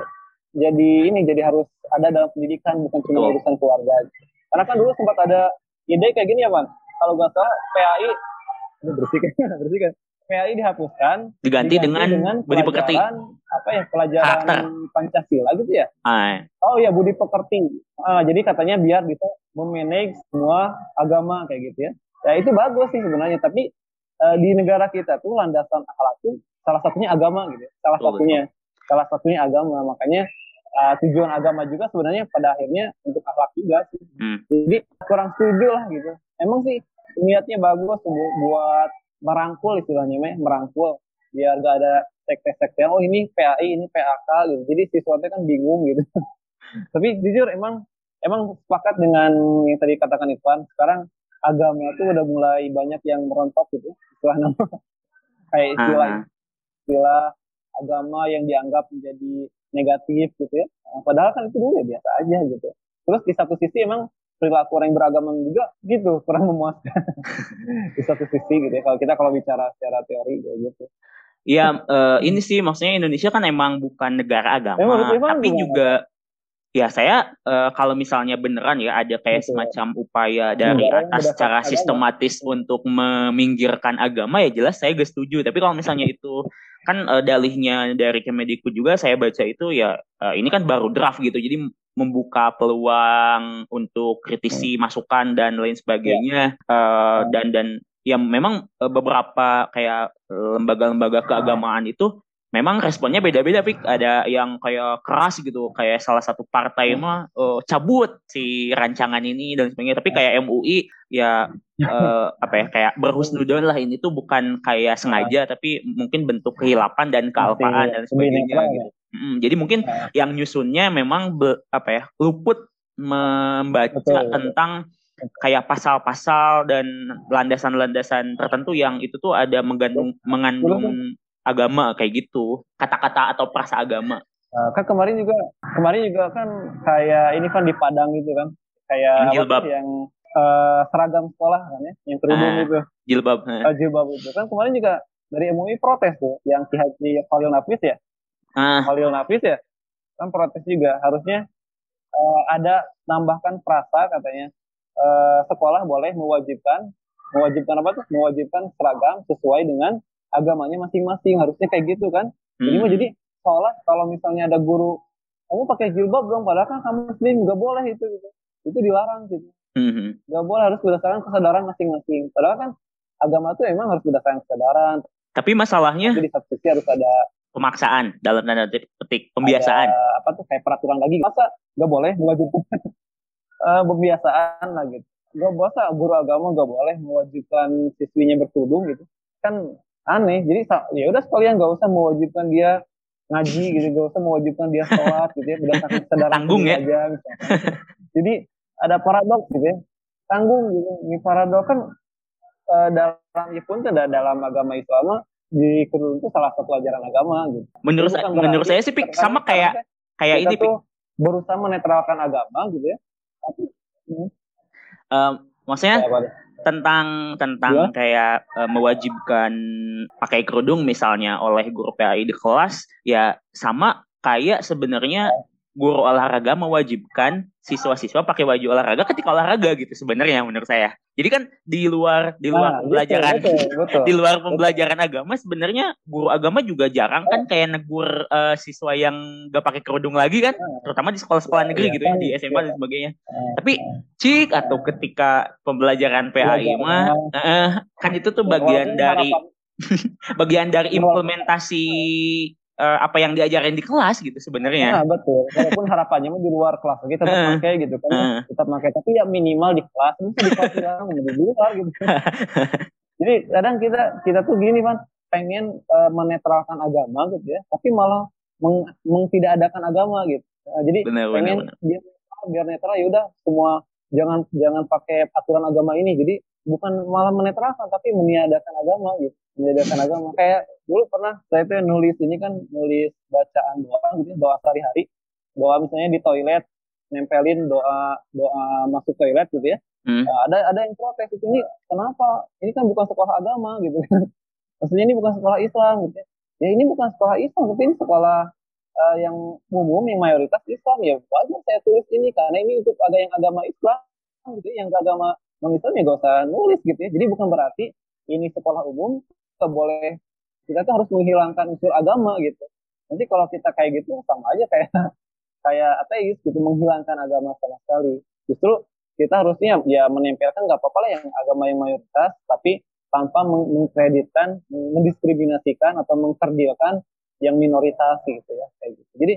jadi ini jadi harus ada dalam pendidikan bukan cuma urusan keluarga. Karena kan dulu sempat ada ide kayak gini ya bang kalau nggak salah PAI ini bersihkan bersihkan PAI dihapuskan diganti, diganti dengan, dengan budi pekerti. apa ya pelajaran Karakter. Pancasila gitu ya? Ay. oh ya budi pekerti. Ah, jadi katanya biar bisa memanage semua agama kayak gitu ya. Ya itu bagus sih sebenarnya tapi uh, di negara kita tuh landasan akhlak tuh salah satunya agama gitu ya. salah oh, satunya. betul. salah satunya agama. Makanya uh, tujuan agama juga sebenarnya pada akhirnya untuk akhlak juga sih. Hmm. jadi kurang setuju lah gitu. Emang sih niatnya bagus buat merangkul istilahnya meh merangkul. Biar gak ada sekte-sekte oh ini PAI ini PAK gitu. Jadi siswanya kan bingung gitu. Tapi jujur emang emang sepakat dengan yang tadi katakan Ivan. Sekarang agama itu udah mulai banyak yang merontok gitu istilah nama kayak istilah -huh istilah agama yang dianggap menjadi negatif gitu ya. Nah, padahal kan itu dulu ya biasa aja gitu. Terus di satu sisi emang perilaku orang yang beragama juga gitu kurang memuaskan di satu sisi gitu ya kalau kita kalau bicara secara teori kayak gitu. Iya, uh, ini sih maksudnya Indonesia kan emang bukan negara agama, emang, emang tapi juga Ya saya uh, kalau misalnya beneran ya ada kayak Betul. semacam upaya dari hmm, atas secara sistematis agama. untuk meminggirkan agama ya jelas saya gak setuju. Tapi kalau misalnya itu kan uh, dalihnya dari Kemedikbud juga saya baca itu ya uh, ini kan baru draft gitu. Jadi membuka peluang untuk kritisi hmm. masukan dan lain sebagainya uh, dan dan ya memang beberapa kayak lembaga-lembaga keagamaan itu memang responnya beda-beda tapi ada yang kayak keras gitu kayak salah satu partai hmm. mah uh, cabut si rancangan ini dan sebagainya. Tapi kayak MUI ya uh, apa ya kayak berhusnudon lah. Ini tuh bukan kayak sengaja tapi mungkin bentuk kehilapan dan kealpaan dan sebagainya gitu. Hmm, jadi mungkin yang nyusunnya memang be, apa ya luput membaca Betul. tentang kayak pasal-pasal dan landasan-landasan tertentu yang itu tuh ada mengandung mengandung agama kayak gitu kata-kata atau perasa agama. Nah, kan kemarin juga kemarin juga kan kayak ini kan di Padang gitu kan kayak jilbab. yang uh, seragam sekolah kan ya yang kerudung ah, itu. jilbab uh, jilbab itu. Kan kemarin juga dari MUI protes tuh yang si Haji Khalil Nafis ya. Ah. Khalil Nafis ya kan protes juga. Harusnya uh, ada tambahkan frasa katanya. Uh, sekolah boleh mewajibkan mewajibkan apa tuh? Mewajibkan seragam sesuai dengan agamanya masing-masing harusnya kayak gitu kan. Hmm. jadi mau jadi seolah kalau misalnya ada guru kamu pakai jilbab dong padahal kan kamu muslim nggak boleh itu gitu. Itu dilarang gitu. Hmm. nggak boleh harus berdasarkan kesadaran masing-masing. Padahal kan agama itu emang harus berdasarkan kesadaran. Tapi masalahnya tapi di satu sisi harus ada pemaksaan dalam tanda petik pembiasaan ada, apa tuh kayak peraturan lagi. Masa nggak boleh mewajibkan uh, pembiasaan lah gitu. Gak bosa guru agama gak boleh mewajibkan siswinya berkerudung gitu. Kan aneh jadi ya udah sekalian gak usah mewajibkan dia ngaji gitu gak usah mewajibkan dia sholat gitu ya berdasarkan kesadaran tanggung ya. aja, jadi ada paradoks gitu ya. Tanggung gitu. Ini paradoks kan uh, dalam ya pun tidak dalam agama Islam di kerudung itu salah satu ajaran agama gitu. Menurut saya menurut saya sih sama kayak kayak ini tuh berusaha menetralkan agama gitu ya. Tapi um, maksudnya tentang tentang ya. kayak uh, mewajibkan pakai kerudung misalnya oleh guru PAI di kelas ya sama kayak sebenarnya ya guru olahraga mewajibkan siswa-siswa pakai baju olahraga ketika olahraga gitu sebenarnya menurut saya. Jadi kan di luar di luar nah, pembelajaran betul, betul, betul. di luar pembelajaran betul. agama sebenarnya guru agama juga jarang kan kayak negur uh, siswa yang gak pakai kerudung lagi kan, nah. terutama di sekolah-sekolah negeri ya, gitu ya di SMA dan sebagainya. Nah, Tapi cik atau ketika pembelajaran PAI mah uh, kan itu tuh bagian dari bagian dari implementasi uh, apa yang diajarin di kelas gitu sebenarnya. Nah, betul. Walaupun harapannya mau di luar kelas lagi tetap pakai gitu kan. Uh, tetap pakai tapi ya minimal di kelas, bisa di kelas yang di luar gitu. Jadi kadang kita kita tuh gini, Pan, pengen uh, menetralkan agama gitu ya, tapi malah meng, meng tidak adakan agama gitu. Nah, jadi bener, pengen bener, bener. biar biar netral ya udah semua jangan jangan pakai aturan agama ini. Jadi bukan malah menetralkan tapi meniadakan agama gitu meniadakan agama. Kayak dulu pernah saya tuh nulis ini kan nulis bacaan doa gitu ya, doa sehari-hari. Doa misalnya di toilet nempelin doa doa masuk toilet gitu ya. Hmm. nah, ada ada yang protes ini kenapa? Ini kan bukan sekolah agama gitu kan. Maksudnya ini bukan sekolah Islam gitu ya. Ya ini bukan sekolah Islam tapi ini sekolah uh, yang umum yang mayoritas Islam. Ya wajar saya tulis ini karena ini untuk ada yang agama Islam gitu ya, yang agama non Islam ya gak usah nulis gitu ya. Jadi bukan berarti ini sekolah umum kita boleh. Kita tuh harus menghilangkan unsur agama gitu. Nanti kalau kita kayak gitu sama aja kayak kayak ateis gitu menghilangkan agama sama sekali. Justru kita harusnya ya menempelkan nggak apa-apa lah yang agama yang mayoritas tapi tanpa mengkreditkan mendiskriminasikan atau mengkerdilkan yang minoritas gitu ya kayak gitu. Jadi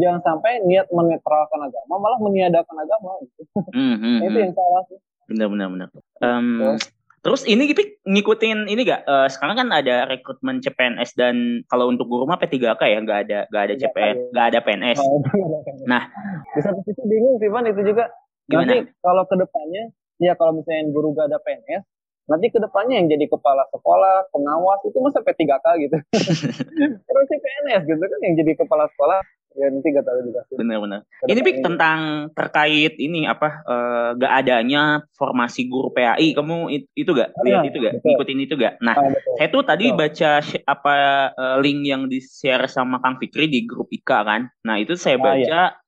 jangan sampai niat menetralkan agama malah meniadakan agama gitu. Mm -hmm. itu yang salah sih. Benar benar benar. Um, terus ini gitu ngikutin ini gak uh, sekarang kan ada rekrutmen CPNS dan kalau untuk guru mah P3K ya nggak ada nggak ada CPN nggak ada PNS oh, nah. Di satu sisi bingung sih Van itu juga. Gimana? nanti kalau ke depannya ya kalau misalnya guru gak ada PNS nanti ke depannya yang jadi kepala sekolah pengawas itu masa P3K gitu. Terus CPNS gitu kan yang jadi kepala sekolah ya nanti gak tahu juga. Benar-benar. Ini pik tentang terkait ini apa uh, gak adanya formasi guru PAI kamu itu gak? Lihat itu gak? betul. ngikutin itu gak? Nah ah, saya tuh tadi betul. baca apa uh, link yang di share sama Kang Fikri di grup Ika kan? Nah itu saya baca ah, iya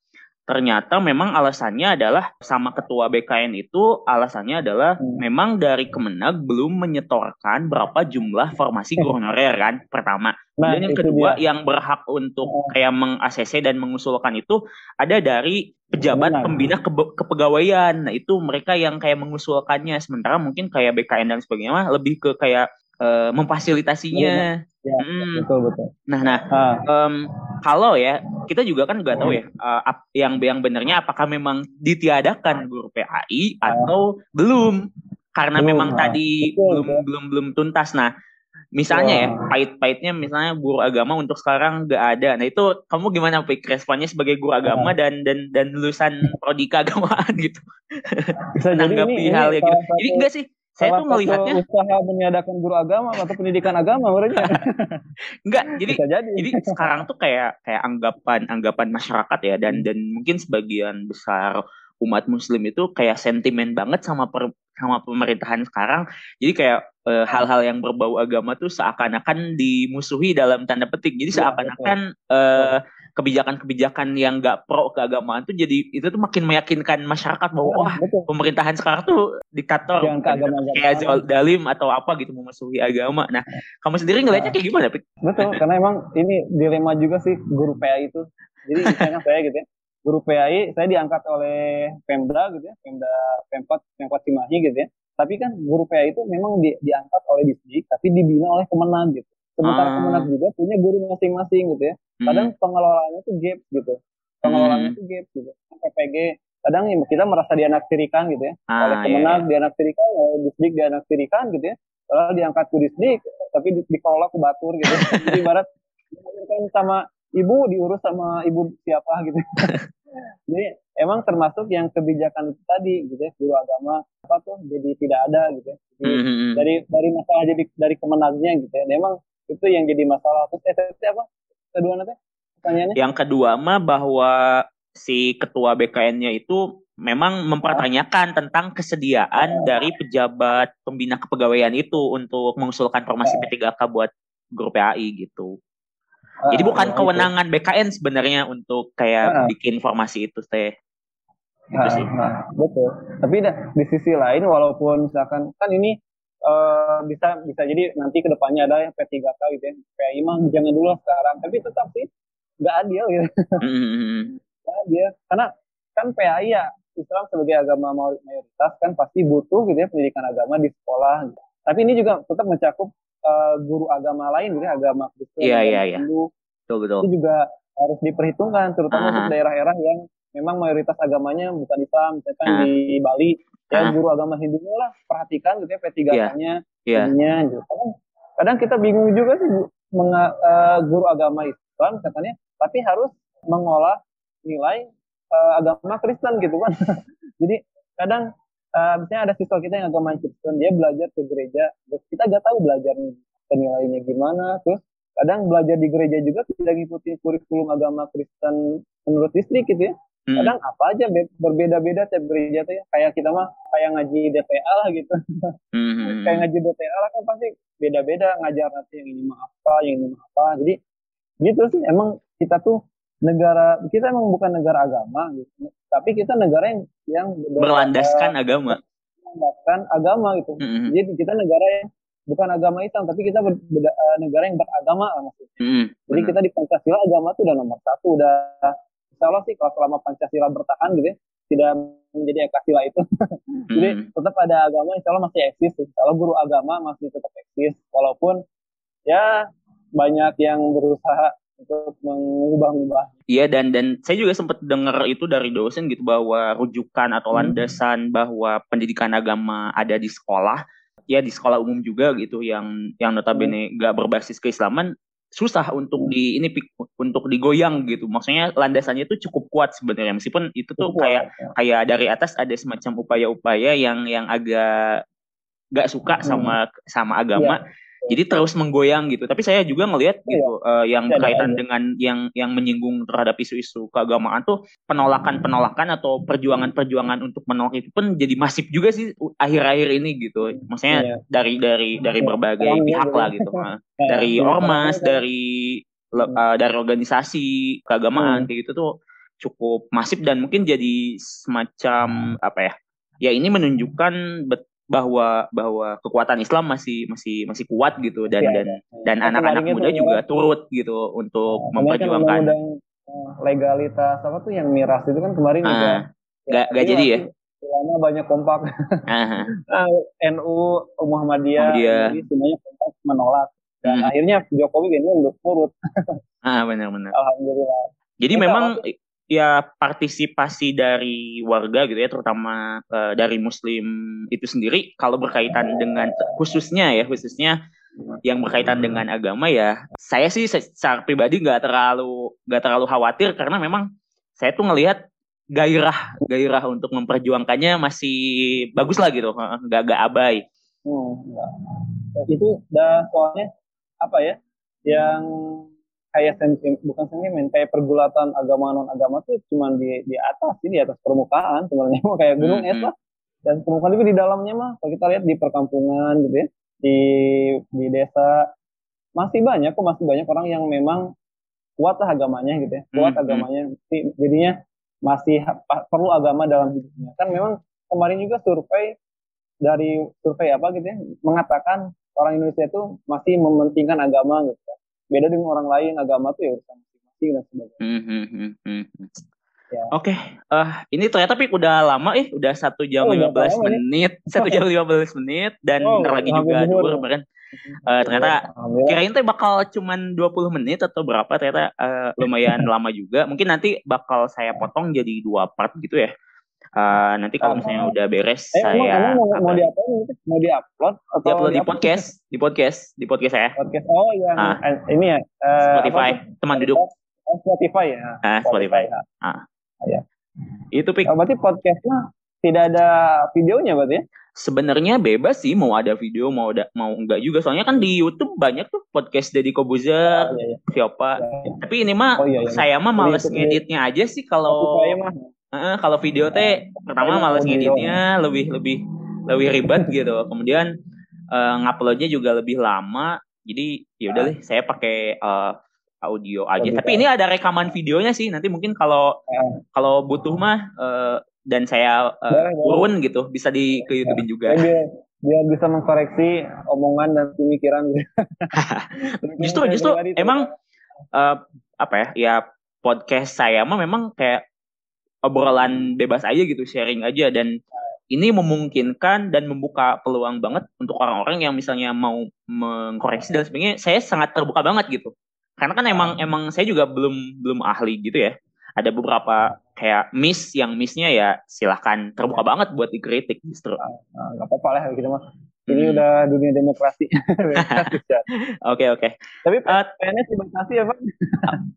ternyata memang alasannya adalah sama ketua BKN itu alasannya adalah hmm. memang dari Kemenag belum menyetorkan berapa jumlah formasi guru honorer kan pertama. Nah, dan yang kedua dia. yang berhak untuk oh. kayak meng-ACC dan mengusulkan itu ada dari pejabat Benar. pembina ke kepegawaian. Nah, itu mereka yang kayak mengusulkannya sementara mungkin kayak BKN dan sebagainya lebih ke kayak uh, memfasilitasinya. Ya, hmm. betul betul. Nah, nah, um, kalau ya kita juga kan nggak tahu ya uh, yang yang benernya apakah memang ditiadakan guru PAI atau belum karena belum, memang nah. tadi betul, belum betul. belum belum tuntas. Nah, misalnya ya pahit-pahitnya misalnya guru agama untuk sekarang nggak ada. Nah itu kamu gimana Pik responnya sebagai guru agama dan dan dan lulusan prodi keagamaan gitu? Bisa Menanggapi hal ya gitu. Jadi enggak sih saya tuh melihatnya usaha meniadakan guru agama atau pendidikan agama menurutnya enggak jadi jadi. jadi sekarang tuh kayak kayak anggapan anggapan masyarakat ya dan dan mungkin sebagian besar umat muslim itu kayak sentimen banget sama per, sama pemerintahan sekarang. Jadi kayak hal hal-hal yang berbau agama tuh seakan-akan dimusuhi dalam tanda petik. Jadi iya, seakan-akan ya, kebijakan-kebijakan yang gak pro keagamaan tuh jadi itu tuh makin meyakinkan masyarakat bahwa iya, wah betul. pemerintahan sekarang tuh diktator kayak Zul Dalim atau apa gitu memusuhi agama. Nah, kamu sendiri ngelihatnya kayak gimana, Pik? Betul, karena emang ini dilema juga sih guru PAI itu. Jadi misalnya saya gitu ya, guru PAI saya diangkat oleh Pemda gitu ya, Pemda Pemkot Pemkot Cimahi gitu ya. Tapi kan guru PAI itu memang di, diangkat oleh Disdik tapi dibina oleh Kemenang gitu. Sementara ah. Kemenang juga punya guru masing-masing gitu ya kadang hmm. pengelolaannya tuh gap gitu pengelolaannya hmm. tuh gap gitu PPG kadang kita merasa dianaktirikan gitu ya ah, oleh kemenang iya, iya. dianaktirikan oleh disdik dianaktirikan gitu ya kalau diangkat ke disdik tapi di, dikelola ke batur gitu jadi barat kan sama ibu diurus sama ibu siapa gitu jadi emang termasuk yang kebijakan itu tadi gitu ya guru agama apa tuh jadi tidak ada gitu ya jadi, mm-hmm. dari dari masalah jadi dari kemenangnya gitu ya memang itu yang jadi masalah. Terus eh apa? Kedua nanti pertanyaannya? Yang kedua mah bahwa si ketua BKN-nya itu memang mempertanyakan tentang kesediaan dari pejabat pembina kepegawaian itu untuk mengusulkan formasi P3K buat grup PAI gitu. Jadi bukan kewenangan BKN sebenarnya untuk kayak bikin formasi itu teh. Gitu sih. betul. Tapi di sisi lain walaupun misalkan kan ini uh, bisa bisa jadi nanti ke depannya ada yang P3K gitu ya. Mah jangan dulu sekarang. Tapi tetap sih nggak adil gitu. Mm-hmm. dia karena kan PAI ya Islam sebagai agama mayoritas kan pasti butuh gitu ya pendidikan agama di sekolah. Gitu. Tapi ini juga tetap mencakup uh, guru agama lain gitu ya, agama Kristen, yeah, yeah, yeah. Hindu. Betul, betul. Itu juga harus diperhitungkan terutama uh -huh. untuk daerah-daerah yang memang mayoritas agamanya bukan Islam, misalkan uh -huh. di Bali ya uh -huh. guru agama Hindu lah perhatikan gitu ya P3-nya, yeah. yeah. gitu. Kadang, kadang kita bingung juga sih menga, uh, guru agama Islam katanya, tapi harus mengolah nilai uh, agama Kristen gitu kan. Jadi kadang uh, misalnya ada siswa kita yang agama Kristen, dia belajar ke gereja, terus kita gak tahu belajarnya penilainya gimana, terus kadang belajar di gereja juga tidak ngikutin kurikulum agama Kristen menurut distrik gitu ya. Hmm. Kadang apa aja berbeda-beda tiap gereja tuh ya. Kayak kita mah kayak ngaji DPA lah gitu. Hmm. kayak ngaji DPA lah kan pasti beda-beda ngajar nanti yang ini mah apa, yang ini mah apa. Jadi gitu sih emang kita tuh negara kita emang bukan negara agama gitu. Tapi kita negara yang yang berlandaskan agama. Berlandaskan agama gitu. Mm-hmm. Jadi kita negara yang bukan agama Islam, tapi kita ber, ber, uh, negara yang beragama maksudnya. Mm-hmm. Jadi kita di Pancasila agama itu udah nomor satu, udah insya Allah sih kalau selama Pancasila bertahan gitu ya, tidak menjadi Ekasila itu. Jadi tetap ada agama, insya Allah masih eksis. Kalau guru agama masih tetap eksis, walaupun ya banyak yang berusaha untuk mengubah-ubah. Iya dan dan saya juga sempat dengar itu dari dosen gitu bahwa rujukan atau hmm. landasan hmm. bahwa pendidikan agama ada di sekolah ya di sekolah umum juga gitu yang yang notabene hmm. hmm. berbasis keislaman susah untuk hmm. di ini untuk digoyang gitu. Maksudnya landasannya itu cukup kuat sebenarnya meskipun itu tuh cukup kayak ya. kayak dari atas ada semacam upaya-upaya yang yang agak gak suka sama sama agama. Ya jadi terus menggoyang gitu. Tapi saya juga ngelihat iya. gitu uh, yang ya, berkaitan ya. dengan yang yang menyinggung terhadap isu-isu keagamaan tuh penolakan-penolakan atau perjuangan-perjuangan untuk menolak itu pun jadi masif juga sih akhir-akhir ini gitu. Maksudnya ya. dari dari dari berbagai pihak lah gitu. Nah, dari ormas, dari uh, dari organisasi keagamaan kayak gitu tuh cukup masif dan mungkin jadi semacam apa ya? Ya ini menunjukkan bet bahwa bahwa kekuatan Islam masih masih masih kuat gitu. Dan ya, dan ya. dan anak-anak muda juga turut gitu untuk nah, memperjuangkan. kan legalitas apa tuh yang miras itu kan kemarin ah, juga. Gak, ya, gak jadi ya? lama banyak kompak. Nah, NU Muhammadiyah, Muhammadiyah. semuanya kompak menolak. Dan hmm. akhirnya Jokowi ini untuk turut. Ah benar-benar alhamdulillah. Jadi Kita memang ya partisipasi dari warga gitu ya terutama uh, dari muslim itu sendiri kalau berkaitan dengan khususnya ya khususnya yang berkaitan dengan agama ya saya sih secara pribadi nggak terlalu nggak terlalu khawatir karena memang saya tuh ngelihat gairah gairah untuk memperjuangkannya masih bagus lah gitu nggak nggak abai. Hmm, itu dah soalnya apa ya yang kayak sentimen bukan sentimen kayak pergulatan agama non agama tuh cuma di di atas sih di atas permukaan sebenarnya mah kayak gunung es lah. dan permukaan itu di dalamnya mah. Kalau kita lihat di perkampungan gitu ya di di desa masih banyak kok masih banyak orang yang memang kuat lah agamanya gitu ya kuat hmm, agamanya. Jadinya masih perlu agama dalam hidupnya. Kan memang kemarin juga survei dari survei apa gitu ya mengatakan orang Indonesia itu masih mementingkan agama gitu beda dengan orang lain agama tuh ya urusan masing-masing dan sebagainya. Hmm, hmm. Ya. Oke, okay. uh, ini ternyata tapi udah lama eh udah satu jam oh, lima belas menit, satu jam lima belas menit dan oh, ntar lagi juga dua kemarin. Uh, ternyata kirain tuh bakal cuman 20 menit atau berapa ternyata uh, lumayan lama juga. Mungkin nanti bakal saya potong jadi dua part gitu ya. Uh, nanti kalau misalnya udah beres eh, saya emang, emang mau, mau diapain mau diupload atau diupload di podcast di podcast di podcast saya. Podcast. Oh yang ah. ini ya uh, Spotify teman duduk. Oh, Spotify ya? Ah, Spotify, Spotify. Ya. ah. ya itu pik. Oh, berarti podcastnya tidak ada videonya berarti ya? Sebenarnya bebas sih mau ada video mau ada mau enggak juga. Soalnya kan di YouTube banyak tuh podcast dari Kobuzer oh, iya, iya. siapa iya, iya. tapi ini mah oh, iya, iya. saya mah males ngeditnya aja sih kalau Uh, kalau video teh pertama males ngeditnya lebih lebih lebih ribet gitu. Kemudian uh, nguploadnya juga lebih lama. Jadi ya udah deh saya pakai uh, audio aja. Tapi ini ada rekaman videonya sih. Nanti mungkin kalau kalau butuh mah uh, dan saya uh, turun gitu bisa di ke YouTube juga. Biar, biar bisa mengkoreksi omongan dan pemikiran. justru justru emang uh, apa ya? Ya podcast saya mah memang kayak obrolan bebas aja gitu, sharing aja dan ini memungkinkan dan membuka peluang banget untuk orang-orang yang misalnya mau mengkoreksi dan sebagainya. Saya sangat terbuka banget gitu. Karena kan emang emang saya juga belum belum ahli gitu ya. Ada beberapa kayak miss yang missnya ya silahkan terbuka banget buat dikritik justru. Nah, gak apa-apa lah gitu mah. Ini hmm. udah dunia demokrasi. Oke oke. Okay, Tapi uh, PNS dibatasi ya Pak?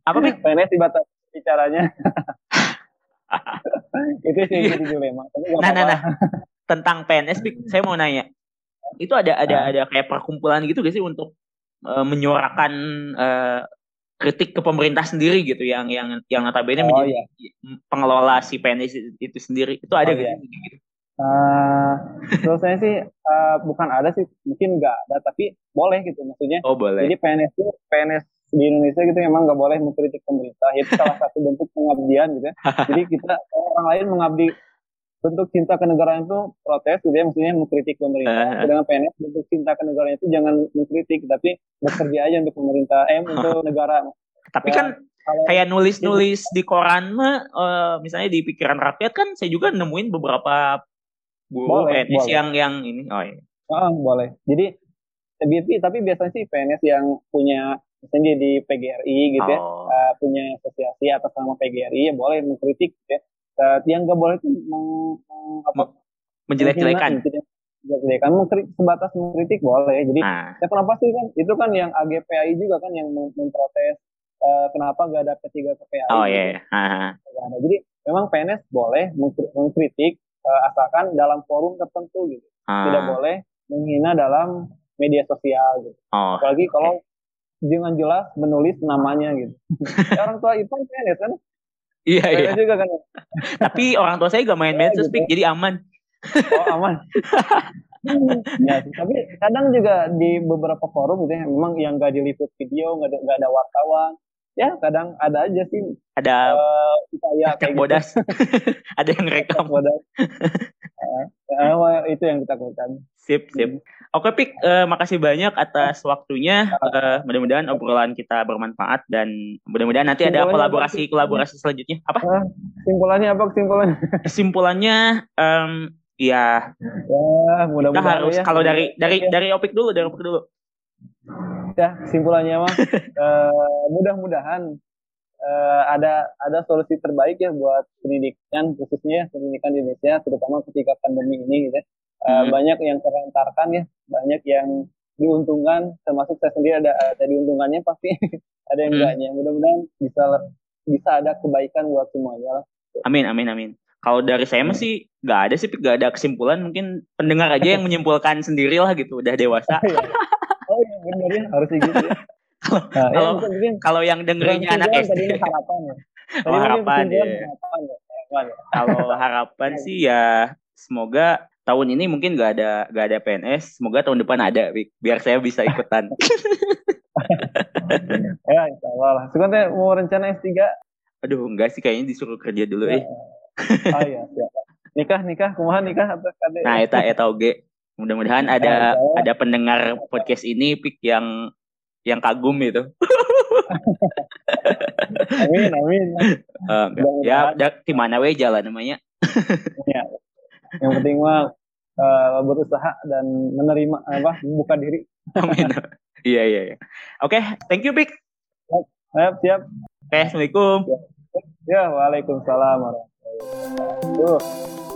Apa nih? PNS dibatasi bicaranya. itu sih iya. jadi dilema. nah, nah, nah. Tentang PNS, saya mau nanya. Itu ada ada nah. ada kayak perkumpulan gitu gak sih untuk uh, menyuarakan uh, kritik ke pemerintah sendiri gitu yang yang yang notabene oh, menjadi iya. pengelola si PNS itu sendiri itu ada oh, iya. gitu. Uh, menurut saya sih uh, bukan ada sih mungkin nggak ada tapi boleh gitu maksudnya. Oh boleh. Jadi PNS itu PNS di Indonesia gitu memang nggak boleh mengkritik pemerintah. Itu salah satu bentuk pengabdian gitu ya. Jadi kita orang lain mengabdi bentuk cinta ke negara itu protes gitu ya maksudnya mengkritik pemerintah. Dengan PNS bentuk cinta ke negara itu jangan mengkritik tapi bekerja aja untuk pemerintah eh untuk negara. Tapi ya, kan kalau, kayak nulis-nulis di koran mah uh, misalnya di pikiran rakyat kan saya juga nemuin beberapa guru boleh, PNS boleh. yang yang ini. Oh iya. Ah, boleh. Jadi tapi tapi biasanya sih PNS yang punya misalnya di PGRI gitu ya oh. uh, punya asosiasi atas nama PGRI ya boleh mengkritik gitu ya uh, yang nggak boleh itu meng, apa menjelek-jelekan gitu ya. menjelek-jelekan mengkritik sebatas mengkritik boleh jadi nah. ya kenapa sih kan itu kan yang AGPAI juga kan yang memprotes uh, kenapa nggak ada P3 ke PAI oh iya yeah. uh-huh. jadi memang PNS boleh mengkritik uh, asalkan dalam forum tertentu gitu uh. tidak boleh menghina dalam media sosial gitu. Oh, apalagi okay. kalau dengan jelas menulis namanya gitu. orang tua itu kan PNS kan? Iya iya. juga kan. Tapi orang tua saya gak main ya, medsos, gitu. jadi aman. Oh aman. ya, tapi kadang juga di beberapa forum gitu ya, memang yang gak diliput video, gak ada, gak ada wartawan, ya kadang ada aja sih ada uh, upaya kayak gitu. bodas gitu. ada yang rekam bodas uh, itu yang kita lakukan sip sip oke pik uh, makasih banyak atas waktunya uh, mudah-mudahan obrolan kita bermanfaat dan mudah-mudahan nanti ada kolaborasi kolaborasi selanjutnya apa uh, simpulannya apa kesimpulannya kesimpulannya um, ya, ya mudah-mudahan kita harus ya. kalau dari dari ya. dari opik dulu dari opik dulu ya simpulannya mah uh, mudah-mudahan uh, ada ada solusi terbaik ya buat pendidikan khususnya ya, pendidikan di Indonesia terutama ketika pandemi ini gitu ya. Uh, hmm. banyak yang terlantarkan ya banyak yang diuntungkan termasuk saya sendiri ada ada diuntungkannya pasti ada yang hmm. enggaknya mudah-mudahan bisa bisa ada kebaikan buat semuanya lah amin amin amin kalau dari saya masih nggak ada sih nggak ada kesimpulan mungkin pendengar aja yang menyimpulkan sendiri lah gitu udah dewasa iya benar ya harus gitu ya. Nah, kalau ya, kalau yang dengerinnya anak SD. harapan ya. oh, harapan ya. Harapan ya. Kalau harapan sih ya semoga tahun ini mungkin gak ada gak ada PNS, semoga tahun depan ada, biar saya bisa ikutan. ya, insya Allah lah. Sekarang mau rencana S3? Aduh, enggak sih kayaknya disuruh kerja dulu ya. eh. Oh iya, siap. Nikah, nikah, kumaha nikah atau kade? Nah, eta eta oge. Mudah-mudahan ada ada pendengar podcast ini pik yang yang kagum itu. amin amin. Uh, ya, ya di mana we jalan namanya. ya. Yang penting mah uh, berusaha dan menerima apa membuka diri. amin. Iya iya iya. Oke, okay, thank you Pik. Siap, siap. Oke, okay, Assalamualaikum. Ya, Waalaikumsalam warahmatullahi wabarakatuh.